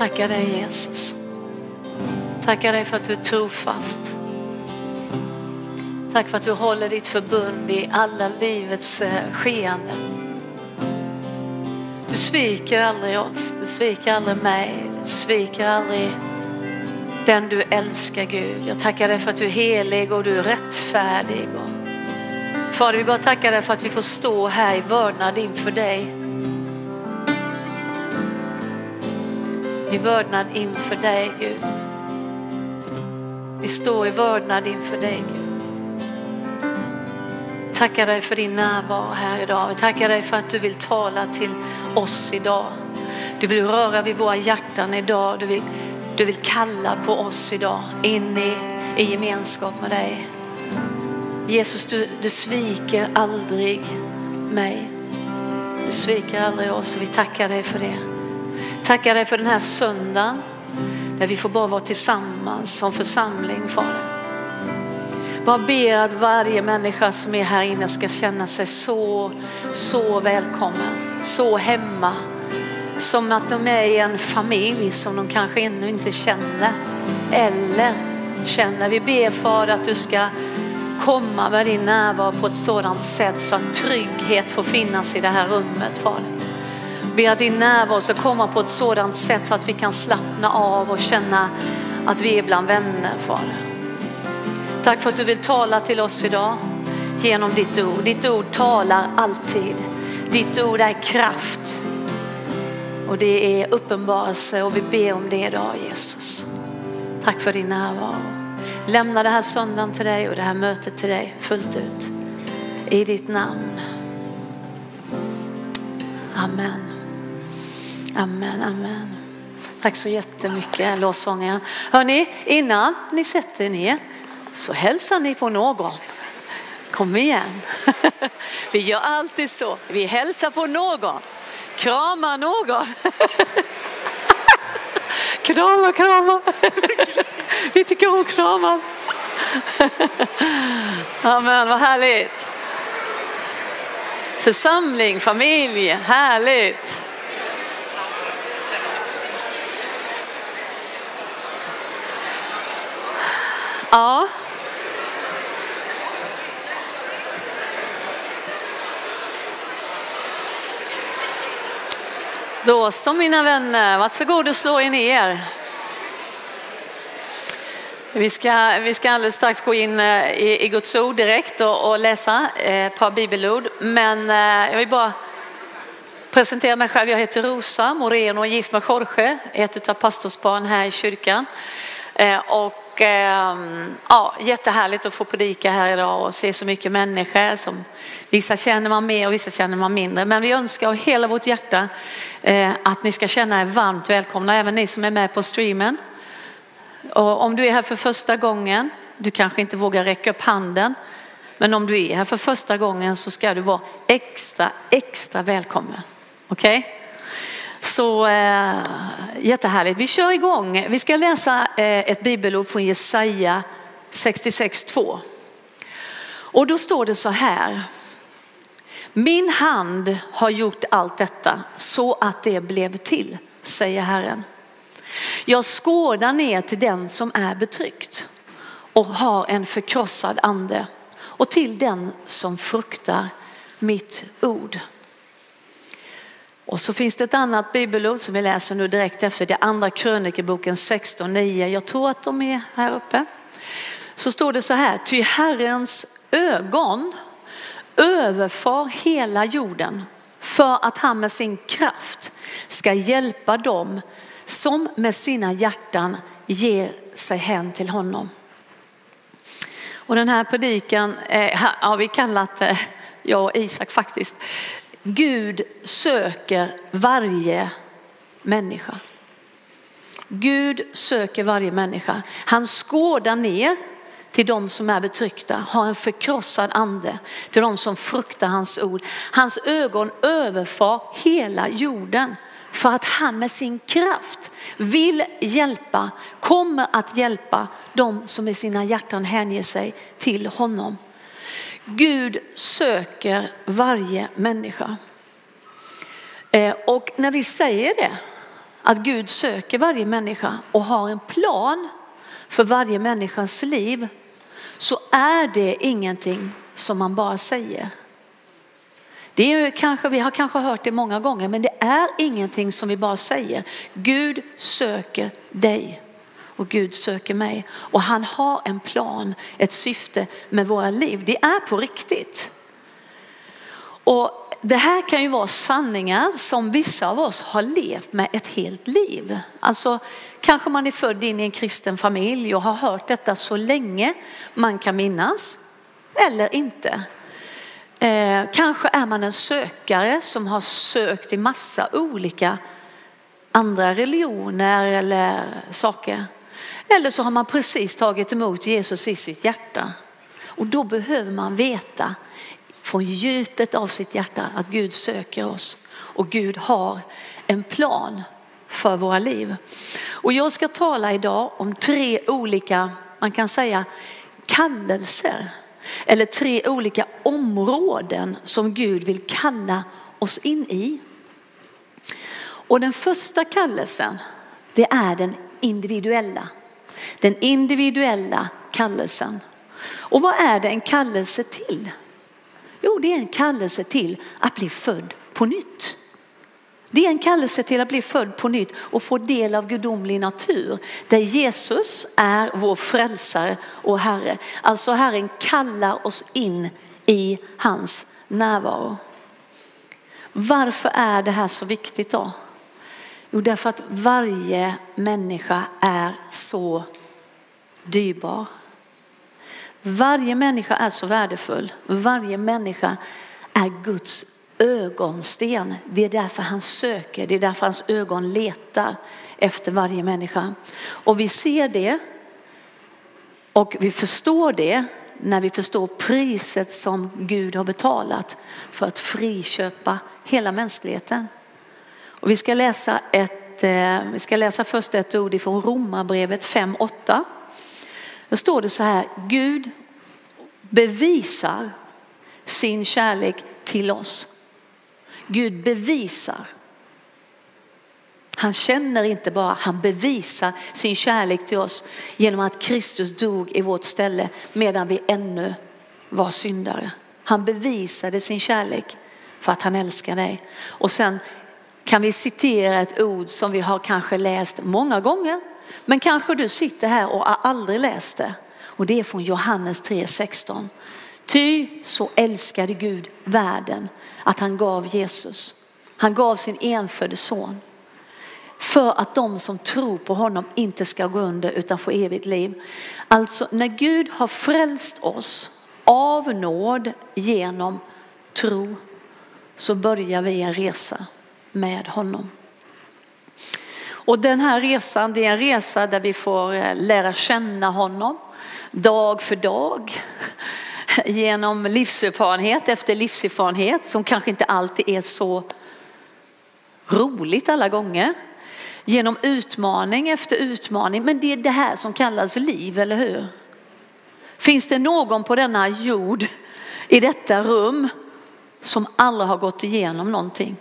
Tackar dig Jesus. Tackar dig för att du är trofast. Tack för att du håller ditt förbund i alla livets eh, skeenden. Du sviker aldrig oss, du sviker aldrig mig, du sviker aldrig den du älskar Gud. Jag tackar dig för att du är helig och du är rättfärdig. Fader, vi bara tackar dig för att vi får stå här i vördnad inför dig. I vördnad inför dig Gud. Vi står i vördnad inför dig Gud. Tackar dig för din närvaro här idag. Vi tackar dig för att du vill tala till oss idag. Du vill röra vid våra hjärtan idag. Du vill, du vill kalla på oss idag in i, i gemenskap med dig. Jesus, du, du sviker aldrig mig. Du sviker aldrig oss och vi tackar dig för det. Tackar dig för den här söndagen där vi får bara vara tillsammans som församling, Fader. Bara ber att varje människa som är här inne ska känna sig så, så välkommen, så hemma. Som att de är i en familj som de kanske ännu inte känner eller känner. Vi ber Fader att du ska komma med din närvaro på ett sådant sätt så att trygghet får finnas i det här rummet Fader. Ber att din närvaro ska komma på ett sådant sätt så att vi kan slappna av och känna att vi är bland vänner Fader. Tack för att du vill tala till oss idag genom ditt ord. Ditt ord talar alltid. Ditt ord är kraft. Och det är uppenbarelse och vi ber om det idag Jesus. Tack för din närvaro. Lämna det här söndagen till dig och det här mötet till dig fullt ut. I ditt namn. Amen. Amen, amen. Tack så jättemycket lovsången. Hörni, innan ni sätter er ner så hälsar ni på någon. Kom igen. Vi gör alltid så. Vi hälsar på någon. Kramar någon. Krama, krama. Vi tycker om kramar. Amen, vad härligt. Församling, familj, härligt. Ja. Då så mina vänner, varsågod och slå er ner. Vi ska, vi ska alldeles strax gå in eh, i, i Guds ord direkt och, och läsa eh, ett par bibelord. Men eh, jag vill bara presentera mig själv. Jag heter Rosa Moreno och är gift med Jorge, ett av pastorsbarn här i kyrkan. Eh, och ehm, ja, jättehärligt att få predika här idag och se så mycket människor som vissa känner man mer och vissa känner man mindre. Men vi önskar av hela vårt hjärta eh, att ni ska känna er varmt välkomna, även ni som är med på streamen. Och om du är här för första gången, du kanske inte vågar räcka upp handen, men om du är här för första gången så ska du vara extra, extra välkommen. Okej? Okay? Så eh, jättehärligt. Vi kör igång. Vi ska läsa eh, ett bibelord från Jesaja 66.2. Och då står det så här. Min hand har gjort allt detta så att det blev till, säger Herren. Jag skådar ner till den som är betryckt och har en förkrossad ande och till den som fruktar mitt ord. Och så finns det ett annat bibelord som vi läser nu direkt efter det andra krönikeboken 16.9. Jag tror att de är här uppe. Så står det så här, ty Herrens ögon överfar hela jorden för att han med sin kraft ska hjälpa dem som med sina hjärtan ger sig hän till honom. Och den här predikan eh, har vi kallat, eh, jag och Isak faktiskt, Gud söker varje människa. Gud söker varje människa. Han skådar ner till de som är betryckta, har en förkrossad ande, till de som fruktar hans ord. Hans ögon överfar hela jorden för att han med sin kraft vill hjälpa, kommer att hjälpa de som i sina hjärtan hänger sig till honom. Gud söker varje människa. Eh, och när vi säger det att Gud söker varje människa och har en plan för varje människas liv så är det ingenting som man bara säger. Det är kanske, vi har kanske hört det många gånger men det är ingenting som vi bara säger. Gud söker dig och Gud söker mig och han har en plan, ett syfte med våra liv. Det är på riktigt. Och det här kan ju vara sanningar som vissa av oss har levt med ett helt liv. Alltså kanske man är född in i en kristen familj och har hört detta så länge man kan minnas eller inte. Eh, kanske är man en sökare som har sökt i massa olika andra religioner eller saker. Eller så har man precis tagit emot Jesus i sitt hjärta. Och då behöver man veta från djupet av sitt hjärta att Gud söker oss och Gud har en plan för våra liv. Och jag ska tala idag om tre olika, man kan säga kallelser eller tre olika områden som Gud vill kalla oss in i. Och den första kallelsen, det är den individuella. Den individuella kallelsen. Och vad är det en kallelse till? Jo, det är en kallelse till att bli född på nytt. Det är en kallelse till att bli född på nytt och få del av gudomlig natur. Där Jesus är vår frälsare och Herre. Alltså Herren kallar oss in i hans närvaro. Varför är det här så viktigt då? Jo, därför att varje människa är så dyrbar. Varje människa är så värdefull. Varje människa är Guds ögonsten. Det är därför han söker, det är därför hans ögon letar efter varje människa. Och vi ser det och vi förstår det när vi förstår priset som Gud har betalat för att friköpa hela mänskligheten. Och vi ska läsa ett, eh, vi ska läsa först ett ord ifrån Romarbrevet 5.8. Då står det så här, Gud bevisar sin kärlek till oss. Gud bevisar. Han känner inte bara, han bevisar sin kärlek till oss genom att Kristus dog i vårt ställe medan vi ännu var syndare. Han bevisade sin kärlek för att han älskar dig. Och sen kan vi citera ett ord som vi har kanske läst många gånger men kanske du sitter här och har aldrig läst det. Och det är från Johannes 3.16. Ty så älskade Gud världen att han gav Jesus. Han gav sin enfödde son. För att de som tror på honom inte ska gå under utan få evigt liv. Alltså när Gud har frälst oss av nåd genom tro så börjar vi en resa med honom. Och den här resan, det är en resa där vi får eh, lära känna honom dag för dag genom livserfarenhet efter livserfarenhet som kanske inte alltid är så roligt alla gånger. Genom utmaning efter utmaning. Men det är det här som kallas liv, eller hur? Finns det någon på denna jord i detta rum som aldrig har gått igenom någonting?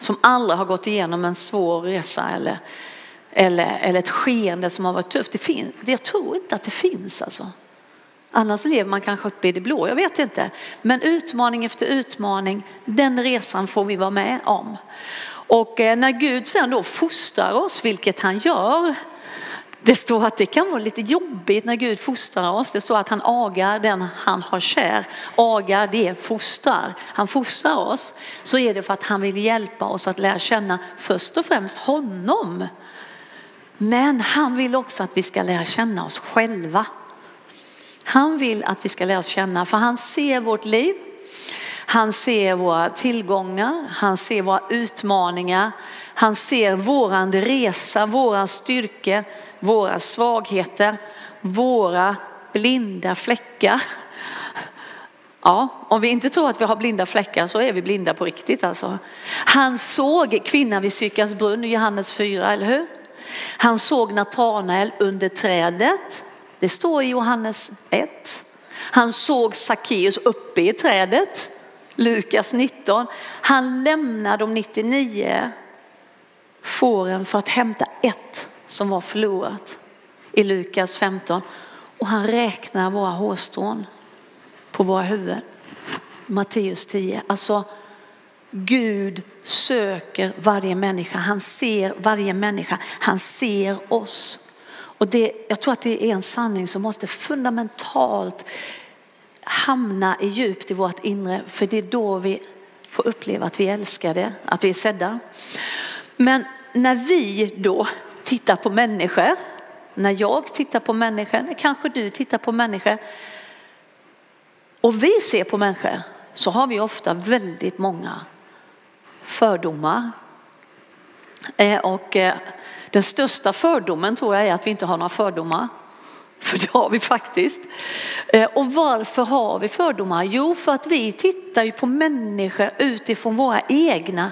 Som aldrig har gått igenom en svår resa eller, eller, eller ett skeende som har varit tufft. Det finns, jag tror inte att det finns alltså. Annars lever man kanske uppe i det blå, jag vet inte. Men utmaning efter utmaning, den resan får vi vara med om. Och eh, när Gud sen då fostrar oss, vilket han gör, det står att det kan vara lite jobbigt när Gud fostrar oss. Det står att han agar den han har kär. Agar det fostrar. Han fostrar oss. Så är det för att han vill hjälpa oss att lära känna först och främst honom. Men han vill också att vi ska lära känna oss själva. Han vill att vi ska lära oss känna, för han ser vårt liv. Han ser våra tillgångar, han ser våra utmaningar, han ser våran resa, våra styrkor, våra svagheter, våra blinda fläckar. Ja, om vi inte tror att vi har blinda fläckar så är vi blinda på riktigt alltså. Han såg kvinnan vid Sykars brunn i Johannes 4, eller hur? Han såg Natanael under trädet. Det står i Johannes 1. Han såg Sackeus uppe i trädet. Lukas 19. Han lämnar de 99 fåren för att hämta ett som var förlorat i Lukas 15. Och han räknar våra hårstrån på våra huvuden. Matteus 10. Alltså Gud söker varje människa. Han ser varje människa. Han ser oss. Och det, jag tror att det är en sanning som måste fundamentalt hamna i djupt i vårt inre. För det är då vi får uppleva att vi älskar det, att vi är sedda. Men när vi då tittar på människor, när jag tittar på människor, när kanske du tittar på människor och vi ser på människor så har vi ofta väldigt många fördomar. Eh, och eh, den största fördomen tror jag är att vi inte har några fördomar. För det har vi faktiskt. Eh, och varför har vi fördomar? Jo, för att vi tittar ju på människor utifrån våra egna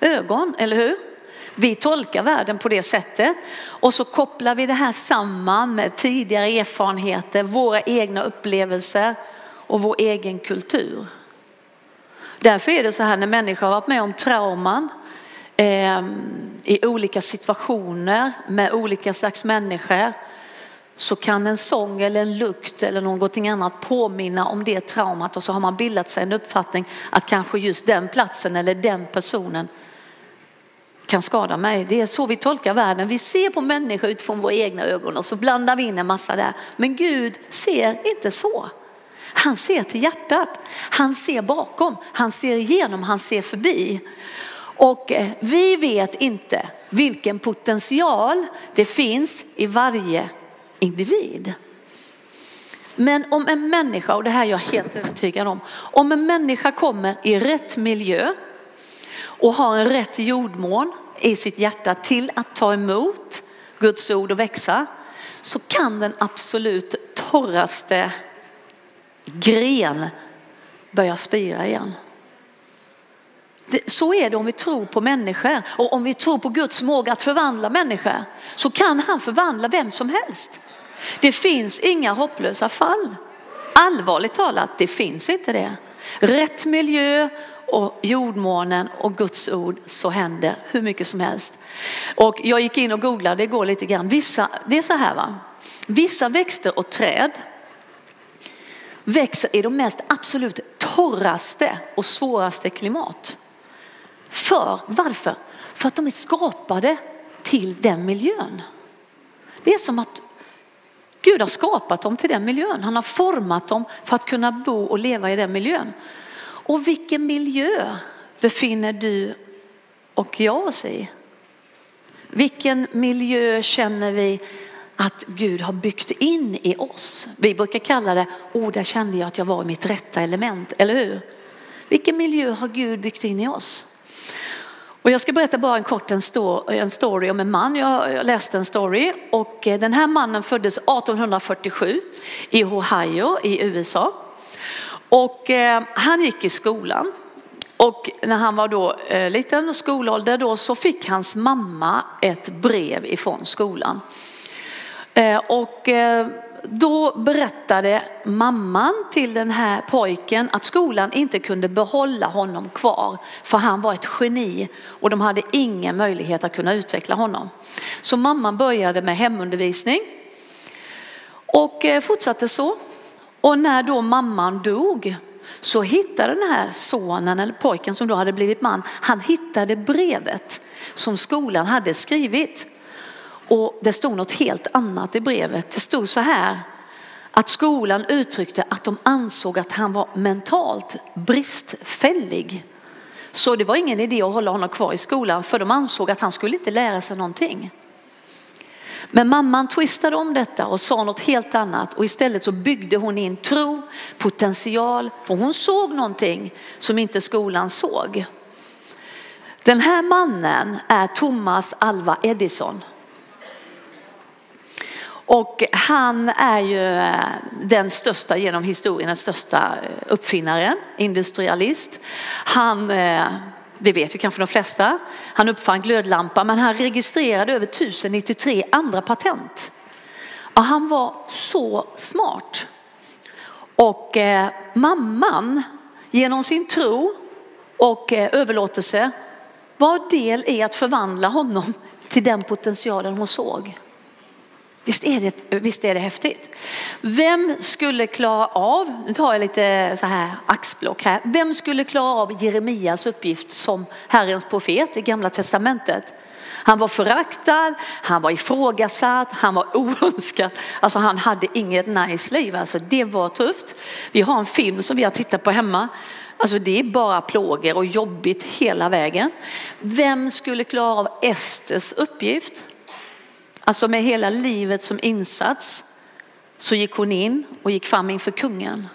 ögon, eller hur? Vi tolkar världen på det sättet och så kopplar vi det här samman med tidigare erfarenheter, våra egna upplevelser och vår egen kultur. Därför är det så här när människor har varit med om trauman eh, i olika situationer med olika slags människor så kan en sång eller en lukt eller någonting annat påminna om det traumat och så har man bildat sig en uppfattning att kanske just den platsen eller den personen kan skada mig. Det är så vi tolkar världen. Vi ser på människor utifrån våra egna ögon och så blandar vi in en massa där. Men Gud ser inte så. Han ser till hjärtat. Han ser bakom, han ser igenom, han ser förbi. Och eh, vi vet inte vilken potential det finns i varje individ. Men om en människa, och det här är jag helt övertygad om, om en människa kommer i rätt miljö och har en rätt jordmån i sitt hjärta till att ta emot Guds ord och växa så kan den absolut torraste gren börja spira igen. så är det om vi tror på människor och om vi tror på Guds förmåga att förvandla människor så kan han förvandla vem som helst. Det finns inga hopplösa fall. Allvarligt talat, det finns inte det. Rätt miljö och jordmånen och Guds ord så händer hur mycket som helst. Och jag gick in och googlade igår lite grann. Vissa, det är så här va, vissa växter och träd växer i de mest absolut torraste och svåraste klimat. För varför? För att de är skapade till den miljön. Det är som att Gud har skapat dem till den miljön. Han har format dem för att kunna bo och leva i den miljön. Och vilken miljö befinner du och jag oss i? Vilken miljö känner vi att Gud har byggt in i oss? Vi brukar kalla det, oh där kände jag att jag var i mitt rätta element, eller hur? Vilken miljö har Gud byggt in i oss? Och jag ska berätta bara en kort en, story om en man. Jag läste en story och eh, den här mannen föddes 1847 i Ohio i USA. Och eh, han gick i skolan och när han var då eh, liten skolålder då så fick hans mamma ett brev ifrån skolan. Eh, och eh, då berättade mamman till den här pojken att skolan inte kunde behålla honom kvar för han var ett geni och de hade ingen möjlighet att kunna utveckla honom. Så mamman började med hemundervisning och eh, fortsatte så. Och när då mamman dog så hittade den här sonen eller pojken som då hade blivit man, han hittade brevet som skolan hade skrivit och det stod något helt annat i brevet. Det stod så här att skolan uttryckte att de ansåg att han var mentalt bristfällig. Så det var ingen idé att hålla honom kvar i skolan för de ansåg att han skulle inte lära sig någonting. Men mamman twistade om detta och sa något helt annat och istället så byggde hon in tro, potential, för hon såg någonting som inte skolan såg. Den här mannen är Thomas Alva Edison. Och han är ju eh, den största genom historien, den största eh, uppfinnaren, industrialist. Han, eh, det vet ju kanske de flesta, han uppfann glödlampan men han registrerade över 1093 andra patent. Och han var så smart. Och eh, mamman genom sin tro och eh, överlåtelse var del i att förvandla honom till den potentialen hon såg. Visst är, det, visst är det häftigt? Vem skulle klara av, nu tar jag lite så här axblock här. Vem skulle klara av Jeremias uppgift som Herrens profet i gamla testamentet? Han var föraktad, han var ifrågasatt, han var oönskad. Alltså han hade inget nice liv. Alltså det var tufft. Vi har en film som vi har tittat på hemma. Alltså det är bara plågor och jobbigt hela vägen. Vem skulle klara av Esters uppgift? Alltså med hela livet som insats så gick hon in och gick fram inför kungen.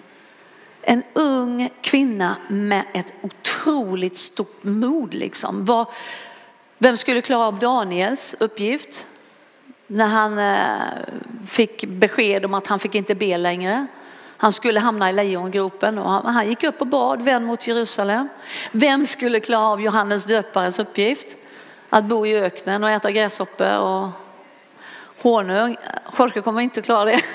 En ung kvinna med ett otroligt stort mod liksom. Var, vem skulle klara av Daniels uppgift? När han eh, fick besked om att han fick inte be längre. Han skulle hamna i lejongropen och han, han gick upp och bad, vänd mot Jerusalem. Vem skulle klara av Johannes döparens uppgift? Att bo i öknen och äta gräshoppor och honung. Jorge kommer inte att klara det.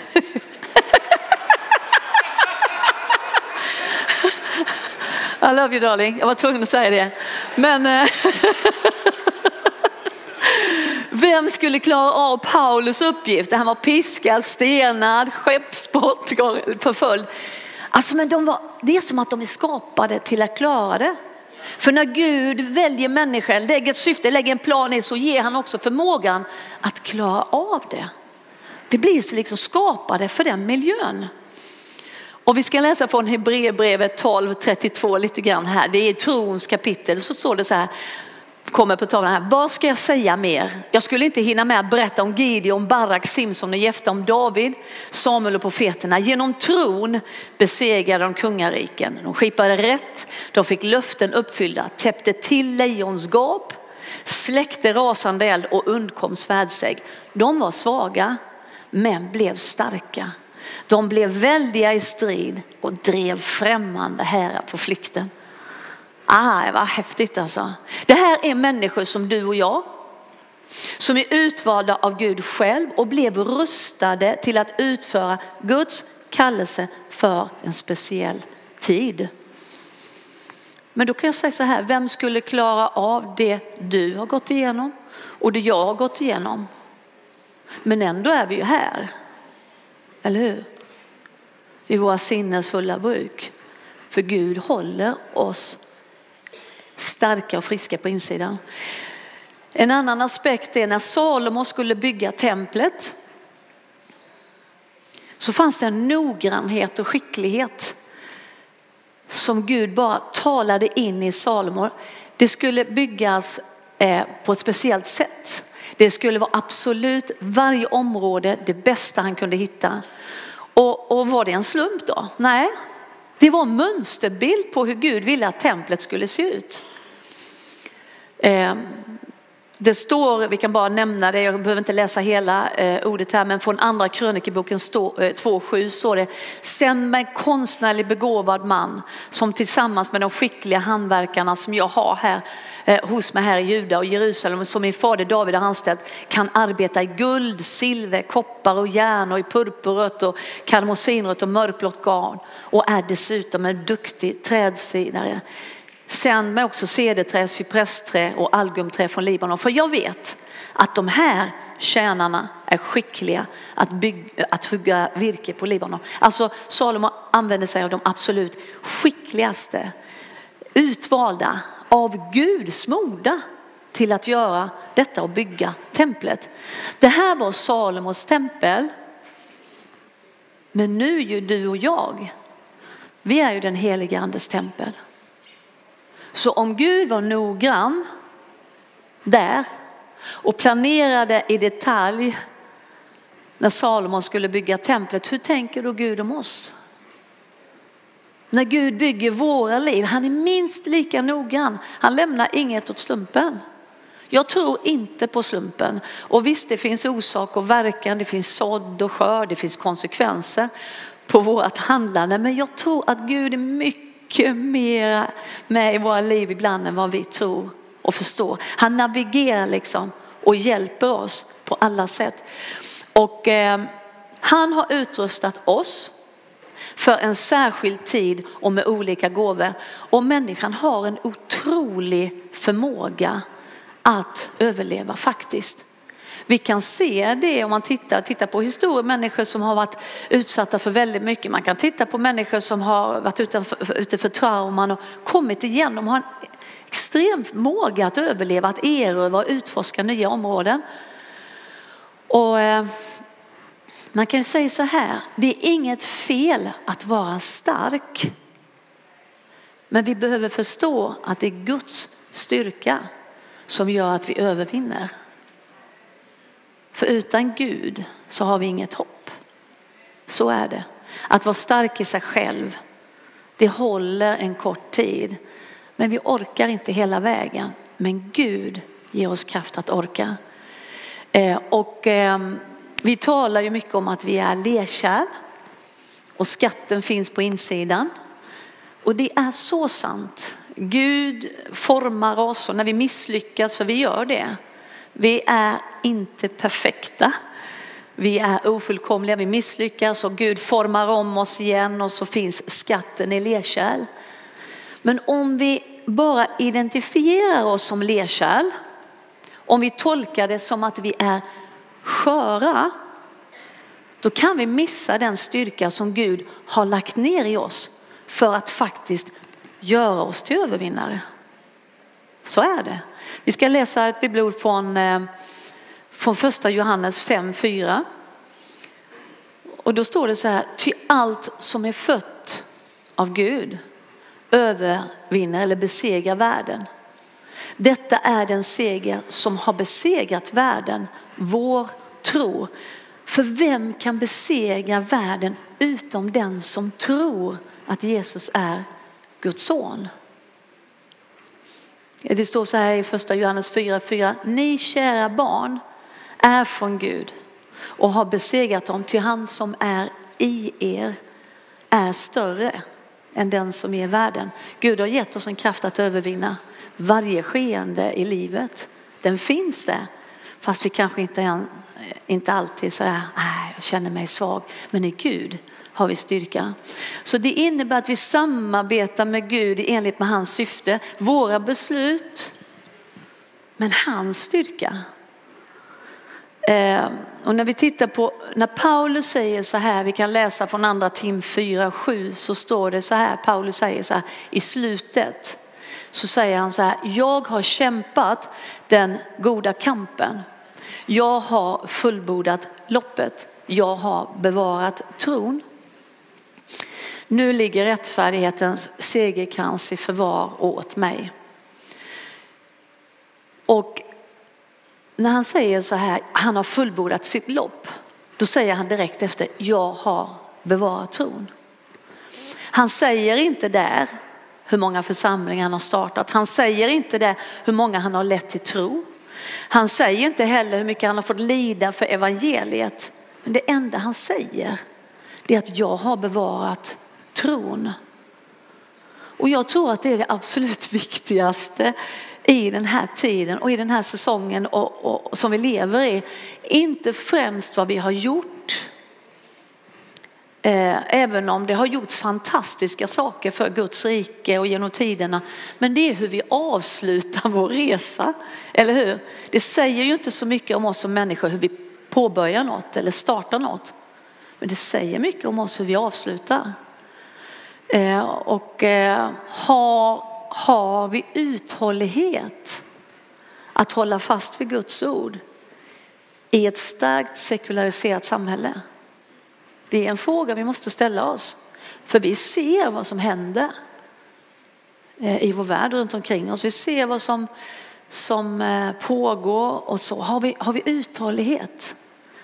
I love you darling, jag var tvungen att säga det. Men eh, vem skulle klara av Paulus uppgift? Han var piskad, stenad, skeppsbrott, förföljd. Alltså, men de var, det är som att de är skapade till att klara det. För när Gud väljer människan, lägger ett syfte, lägger en plan i så ger han också förmågan att klara av det. Vi blir liksom skapade för den miljön. Och vi ska läsa från Hebreerbrevet 12.32 lite grann här. Det är trons kapitel. Så står det så här, kommer på tavlan här. Vad ska jag säga mer? Jag skulle inte hinna med att berätta om Gideon, Barak, Simson och Jefta, om David, Samuel och profeterna. Genom tron besegrade de kungariken. De skipade rätt, de fick löften uppfyllda, täppte till lejonsgap, släckte rasande eld och undkom svärdsägg. De var svaga men blev starka. De blev väldiga i strid och drev främmande herrar på flykten. Ah, vad häftigt alltså. Det här är människor som du och jag. Som är utvalda av Gud själv och blev rustade till att utföra Guds kallelse för en speciell tid. Men då kan jag säga så här, vem skulle klara av det du har gått igenom och det jag har gått igenom? Men ändå är vi ju här, eller hur? I våra sinnesfulla bruk. För Gud håller oss starka och friska på insidan. En annan aspekt är när Salomo skulle bygga templet så fanns det en noggrannhet och skicklighet som Gud bara talade in i Salomo. Det skulle byggas eh, på ett speciellt sätt. Det skulle vara absolut varje område det bästa han kunde hitta. Och, och var det en slump då? Nej, det var en mönsterbild på hur Gud ville att templet skulle se ut. Ehm, det står, vi kan bara nämna det, jag behöver inte läsa hela eh, ordet här, men från andra krönikeboken 2.7 eh, står det, sänd mig konstnärlig begåvad man som tillsammans med de skickliga hantverkarna som jag har här Eh, hos mig här i Juda och Jerusalem som min fader David har anställt kan arbeta i guld, silver, koppar och järn och i purpurrött och karmosinrött och mörkblått garn och är dessutom en duktig trädsidare. Sänd mig också cederträ, cypressträ och algumträ från Libanon. För jag vet att de här tjänarna är skickliga att, bygga, att hugga virke på Libanon. Alltså Salomo använder sig av de absolut skickligaste, utvalda, av Gud smorda till att göra detta och bygga templet. Det här var Salomos tempel. Men nu är ju du och jag, vi är ju den heliga andes tempel. Så om Gud var noggrann där och planerade i detalj när Salomon skulle bygga templet, hur tänker då Gud om oss? När Gud bygger våra liv, han är minst lika noggrann. Han lämnar inget åt slumpen. Jag tror inte på slumpen. Och visst, det finns orsak och verkan, det finns sådd och skörd, det finns konsekvenser på vårt handlande. Men jag tror att Gud är mycket mer med i våra liv ibland än vad vi tror och förstår. Han navigerar liksom och hjälper oss på alla sätt. Och eh, han har utrustat oss för en särskild tid och med olika gåvor. Och människan har en otrolig förmåga att överleva faktiskt. Vi kan se det om man tittar, tittar på historier, människor som har varit utsatta för väldigt mycket. Man kan titta på människor som har varit utanför, ute för trauman och kommit igen. De har en extrem förmåga att överleva, att erövra och utforska nya områden. Och eh, man kan säga så här, det är inget fel att vara stark. Men vi behöver förstå att det är Guds styrka som gör att vi övervinner. För utan Gud så har vi inget hopp. Så är det. Att vara stark i sig själv, det håller en kort tid. Men vi orkar inte hela vägen. Men Gud ger oss kraft att orka. Eh, och ehm, vi talar ju mycket om att vi är lerkärl och skatten finns på insidan. Och det är så sant. Gud formar oss och när vi misslyckas, för vi gör det. Vi är inte perfekta. Vi är ofullkomliga, vi misslyckas och Gud formar om oss igen och så finns skatten i lerkärl. Men om vi bara identifierar oss som lerkärl, om vi tolkar det som att vi är sköra, då kan vi missa den styrka som Gud har lagt ner i oss för att faktiskt göra oss till övervinnare. Så är det. Vi ska läsa ett bibelord från, eh, från första Johannes 5.4. Och då står det så här, ty allt som är fött av Gud övervinner eller besegrar världen. Detta är den seger som har besegrat världen, vår tro. För vem kan besegra världen utom den som tror att Jesus är Guds son? Det står så här i första Johannes 4.4. Ni kära barn är från Gud och har besegrat dem till han som är i er är större än den som är i världen. Gud har gett oss en kraft att övervinna varje skeende i livet. Den finns där. Fast vi kanske inte, inte alltid säger, nej äh, jag känner mig svag. Men i Gud har vi styrka. Så det innebär att vi samarbetar med Gud i enlighet med hans syfte. Våra beslut, men hans styrka. Eh, och när vi tittar på, när Paulus säger så här, vi kan läsa från andra Tim 4, 7, så står det så här, Paulus säger så här i slutet så säger han så här, jag har kämpat den goda kampen. Jag har fullbordat loppet. Jag har bevarat tron. Nu ligger rättfärdighetens segerkrans i förvar åt mig. Och när han säger så här, han har fullbordat sitt lopp, då säger han direkt efter, jag har bevarat tron. Han säger inte där hur många församlingar han har startat. Han säger inte där hur många han har lett till tro. Han säger inte heller hur mycket han har fått lida för evangeliet. Men det enda han säger det är att jag har bevarat tron. Och jag tror att det är det absolut viktigaste i den här tiden och i den här säsongen och, och, som vi lever i. Inte främst vad vi har gjort, Eh, även om det har gjorts fantastiska saker för Guds rike och genom tiderna. Men det är hur vi avslutar vår resa, eller hur? Det säger ju inte så mycket om oss som människor hur vi påbörjar något eller startar något. Men det säger mycket om oss hur vi avslutar. Eh, och eh, har, har vi uthållighet att hålla fast vid Guds ord i ett starkt sekulariserat samhälle? Det är en fråga vi måste ställa oss. För vi ser vad som händer eh, i vår värld runt omkring oss. Vi ser vad som, som eh, pågår och så. Har vi, har vi uthållighet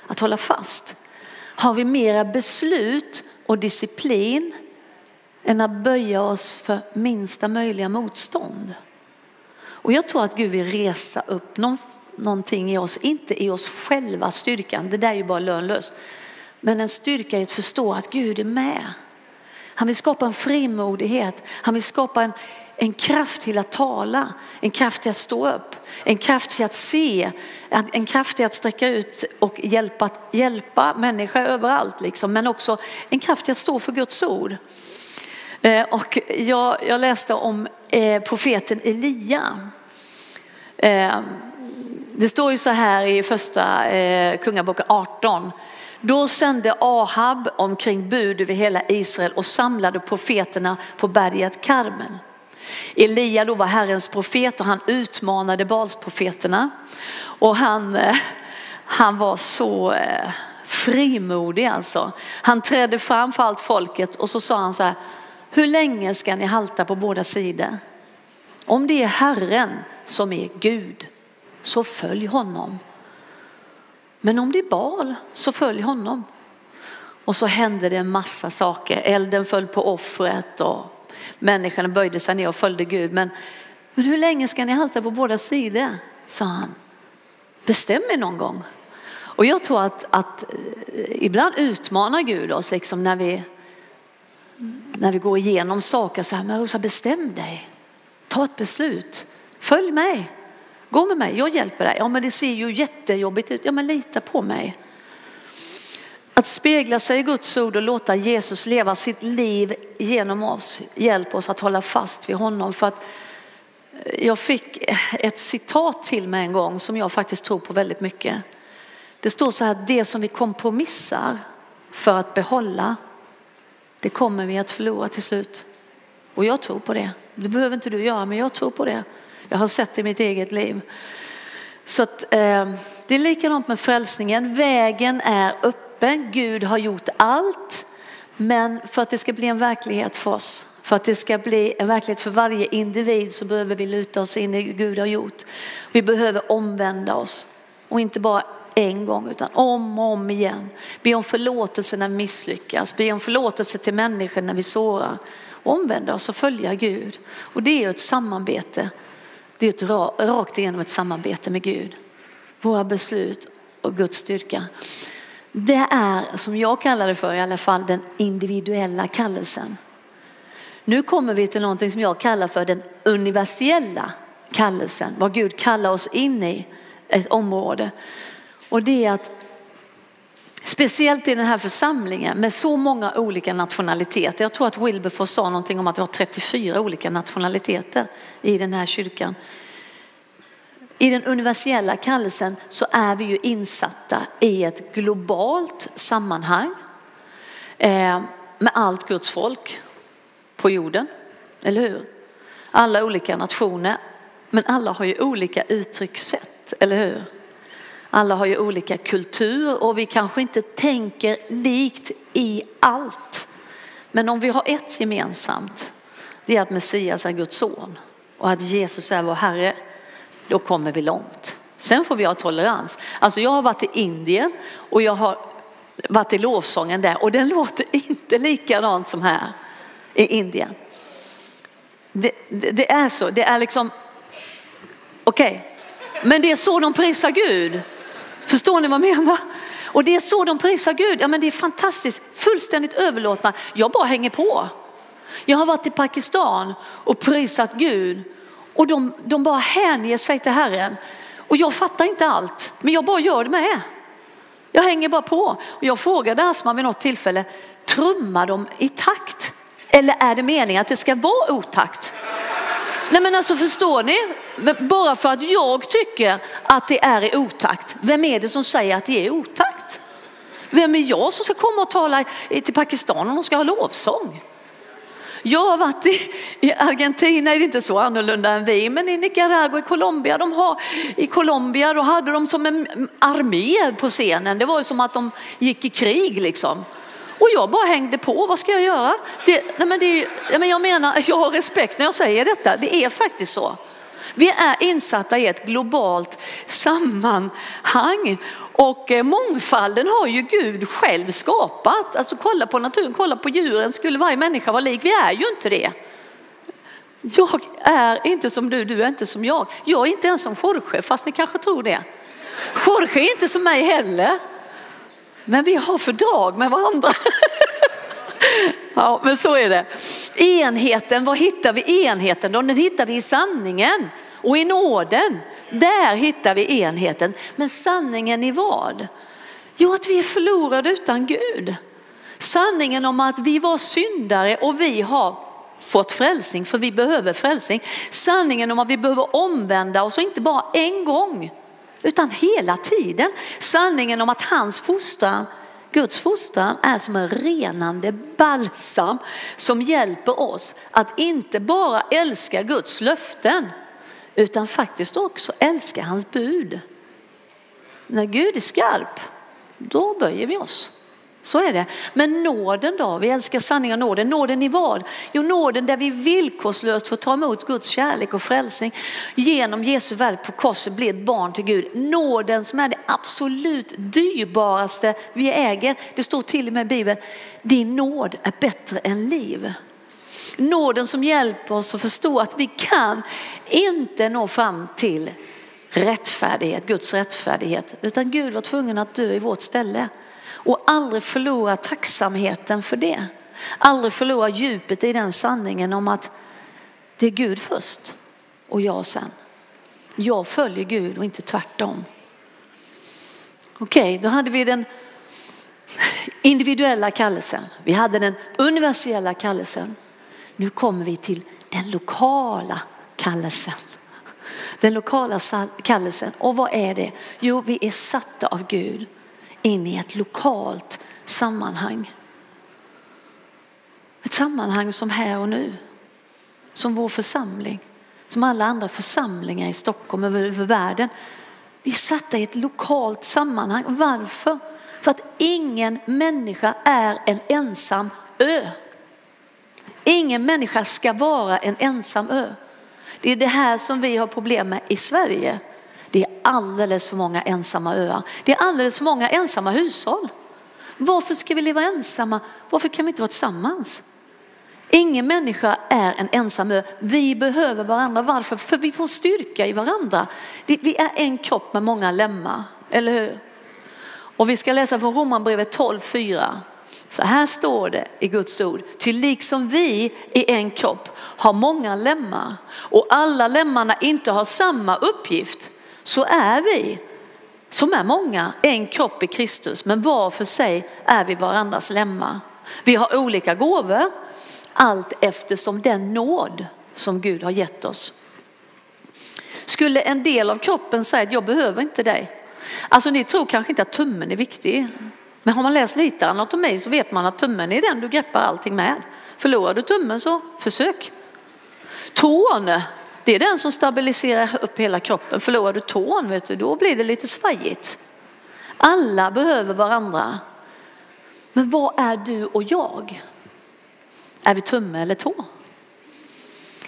att hålla fast? Har vi mera beslut och disciplin än att böja oss för minsta möjliga motstånd. Och jag tror att Gud vill resa upp någon, någonting i oss, inte i oss själva styrkan, det där är ju bara lönlöst. Men en styrka i att förstå att Gud är med. Han vill skapa en frimodighet, han vill skapa en, en kraft till att tala, en kraft till att stå upp. En kraft till att se, en kraft till att sträcka ut och hjälpa, hjälpa människor överallt. Liksom. Men också en kraft till att stå för Guds ord. Eh, och jag, jag läste om eh, profeten Elia. Eh, det står ju så här i första Kungaboken 18. Då sände Ahab omkring bud över hela Israel och samlade profeterna på berget Karmel. Elia då var Herrens profet och han utmanade Balsprofeterna. Och han, eh, han var så eh, frimodig alltså. Han trädde fram för allt folket och så sa han så här, hur länge ska ni halta på båda sidor? Om det är Herren som är Gud så följ honom. Men om det är Bal så följ honom. Och så hände det en massa saker. Elden föll på offret och människorna böjde sig ner och följde Gud. Men, men hur länge ska ni halta på båda sidor? sa han. Bestäm er någon gång. Och jag tror att, att eh, ibland utmanar Gud oss liksom när vi när vi går igenom saker så här, men Rosa bestäm dig. Ta ett beslut. Följ mig. Gå med mig, jag hjälper dig. Ja men det ser ju jättejobbigt ut. Ja men lita på mig. Att spegla sig i Guds ord och låta Jesus leva sitt liv genom oss hjälper oss att hålla fast vid honom. För att eh, jag fick ett citat till mig en gång som jag faktiskt tror på väldigt mycket. Det står så här, det som vi kompromissar för att behålla det kommer vi att förlora till slut. Och jag tror på det. Det behöver inte du göra, men jag tror på det. Jag har sett det i mitt eget liv. Så att, eh, det är likadant med frälsningen. Vägen är öppen. Gud har gjort allt. Men för att det ska bli en verklighet för oss, för att det ska bli en verklighet för varje individ så behöver vi luta oss in i det Gud har gjort. Vi behöver omvända oss och inte bara en gång utan om och om igen. Be om förlåtelse när vi misslyckas, be om förlåtelse till människor när vi sårar. Omvända oss och följa Gud. Och det är ett samarbete. Det är ett rakt igenom ett samarbete med Gud. Våra beslut och Guds styrka. Det är som jag kallar det för i alla fall den individuella kallelsen. Nu kommer vi till någonting som jag kallar för den universella kallelsen. Vad Gud kallar oss in i ett område. Och det är att Speciellt i den här församlingen med så många olika nationaliteter. Jag tror att Wilberforce sa någonting om att det var 34 olika nationaliteter i den här kyrkan. I den universella kallelsen så är vi ju insatta i ett globalt sammanhang eh, med allt Guds folk på jorden. Eller hur? Alla olika nationer, men alla har ju olika uttryckssätt, eller hur? Alla har ju olika kultur och vi kanske inte tänker likt i allt. Men om vi har ett gemensamt, det är att Messias är Guds son och att Jesus är vår Herre, då kommer vi långt. Sen får vi ha tolerans. Alltså jag har varit i Indien och jag har varit i lovsången där och den låter inte likadant som här i Indien. Det, det, det är så, det är liksom, okej, okay. men det är så de prisar Gud. Förstår ni vad jag menar? Och det är så de prisar Gud. Ja, men det är fantastiskt, fullständigt överlåtna. Jag bara hänger på. Jag har varit i Pakistan och prisat Gud och de, de bara hänger sig till Herren. Och jag fattar inte allt, men jag bara gör det med. Jag hänger bara på. Och jag frågade Asma vid något tillfälle, trummar de i takt? Eller är det meningen att det ska vara otakt? Nej men alltså förstår ni? Bara för att jag tycker att det är i otakt, vem är det som säger att det är i otakt? Vem är jag som ska komma och tala till Pakistan om de ska ha lovsång? Jag har varit i, i Argentina, är det inte så annorlunda än vi, men i Nicaragua, i Colombia, de har, i Colombia då hade de som en armé på scenen. Det var ju som att de gick i krig liksom. Och jag bara hängde på, vad ska jag göra? Det, nej men det, nej men jag menar, jag har respekt när jag säger detta, det är faktiskt så. Vi är insatta i ett globalt sammanhang och eh, mångfalden har ju Gud själv skapat. Alltså kolla på naturen, kolla på djuren, skulle varje människa vara lik? Vi är ju inte det. Jag är inte som du, du är inte som jag. Jag är inte ens som Jorge, fast ni kanske tror det. Jorge är inte som mig heller. Men vi har fördrag med varandra. Ja, men så är det. Enheten, var hittar vi enheten då? Den hittar vi i sanningen och i nåden. Där hittar vi enheten. Men sanningen i vad? Jo, att vi är förlorade utan Gud. Sanningen om att vi var syndare och vi har fått frälsning för vi behöver frälsning. Sanningen om att vi behöver omvända oss och inte bara en gång utan hela tiden. Sanningen om att hans fostran, Guds fostran är som en renande balsam som hjälper oss att inte bara älska Guds löften utan faktiskt också älska hans bud. När Gud är skarp, då böjer vi oss. Så är det. Men nåden då? Vi älskar sanning och nåden. Nåden i vad? Jo, nåden där vi villkorslöst får ta emot Guds kärlek och frälsning. Genom Jesu verk på korset blir ett barn till Gud. Nåden som är det absolut dyrbaraste vi äger. Det står till och med i Bibeln, din nåd är bättre än liv. Nåden som hjälper oss att förstå att vi kan inte nå fram till rättfärdighet, Guds rättfärdighet, utan Gud var tvungen att dö i vårt ställe och aldrig förlora tacksamheten för det. Aldrig förlora djupet i den sanningen om att det är Gud först och jag sen. Jag följer Gud och inte tvärtom. Okej, okay, då hade vi den individuella kallelsen. Vi hade den universella kallelsen. Nu kommer vi till den lokala kallelsen. Den lokala kallelsen. Och vad är det? Jo, vi är satta av Gud in i ett lokalt sammanhang. Ett sammanhang som här och nu. Som vår församling. Som alla andra församlingar i Stockholm och över världen. Vi är satta i ett lokalt sammanhang. Varför? För att ingen människa är en ensam ö. Ingen människa ska vara en ensam ö. Det är det här som vi har problem med i Sverige. Alldeles för många ensamma öar. Det är alldeles för många ensamma hushåll. Varför ska vi leva ensamma? Varför kan vi inte vara tillsammans? Ingen människa är en ensam ö. Vi behöver varandra. Varför? För vi får styrka i varandra. Vi är en kropp med många lemmar, eller hur? Och vi ska läsa från Romarbrevet 12.4. Så här står det i Guds ord. Ty liksom vi i en kropp har många lemmar och alla lemmarna inte har samma uppgift så är vi som är många en kropp i Kristus men var för sig är vi varandras lemmar. Vi har olika gåvor allt eftersom den nåd som Gud har gett oss. Skulle en del av kroppen säga att jag behöver inte dig. Alltså ni tror kanske inte att tummen är viktig. Men har man läst lite anatomi så vet man att tummen är den du greppar allting med. Förlorar du tummen så försök. Tån det är den som stabiliserar upp hela kroppen. Förlorar du tån, vet du, då blir det lite svajigt. Alla behöver varandra. Men vad är du och jag? Är vi tumme eller tå?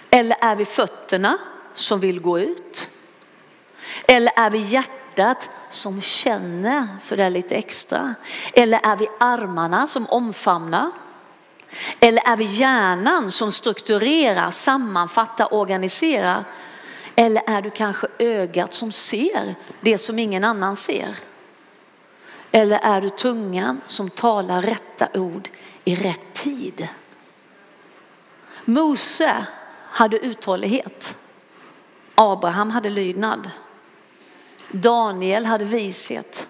Eller är vi fötterna som vill gå ut? Eller är vi hjärtat som känner sådär lite extra? Eller är vi armarna som omfamnar? Eller är vi hjärnan som strukturerar, sammanfattar, organiserar? Eller är du kanske ögat som ser det som ingen annan ser? Eller är du tungan som talar rätta ord i rätt tid? Mose hade uthållighet. Abraham hade lydnad. Daniel hade vishet.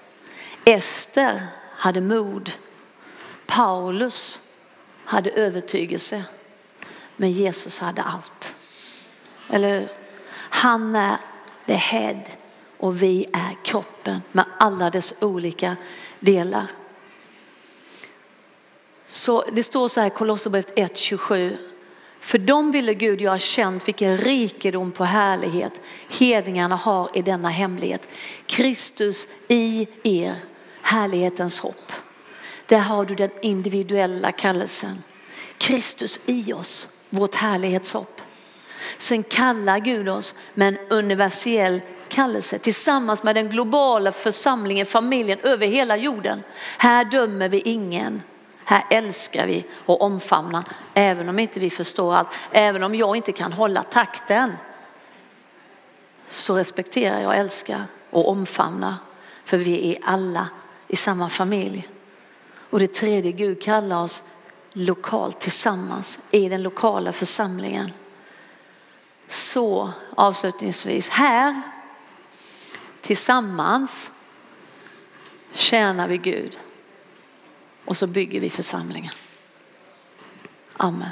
Ester hade mod. Paulus hade övertygelse, men Jesus hade allt. Eller Han är the head och vi är kroppen med alla dess olika delar. Så det står så här i Kolosserbrevet 1.27. För dem ville Gud göra känt vilken rikedom på härlighet hedningarna har i denna hemlighet. Kristus i er, härlighetens hopp. Där har du den individuella kallelsen. Kristus i oss, vårt härlighetshopp. Sen kallar Gud oss med en universell kallelse tillsammans med den globala församlingen, familjen över hela jorden. Här dömer vi ingen. Här älskar vi och omfamnar även om inte vi förstår allt. Även om jag inte kan hålla takten så respekterar jag, älskar och omfamnar. För vi är alla i samma familj. Och det tredje, Gud kallar oss lokalt tillsammans i den lokala församlingen. Så avslutningsvis, här tillsammans tjänar vi Gud och så bygger vi församlingen. Amen.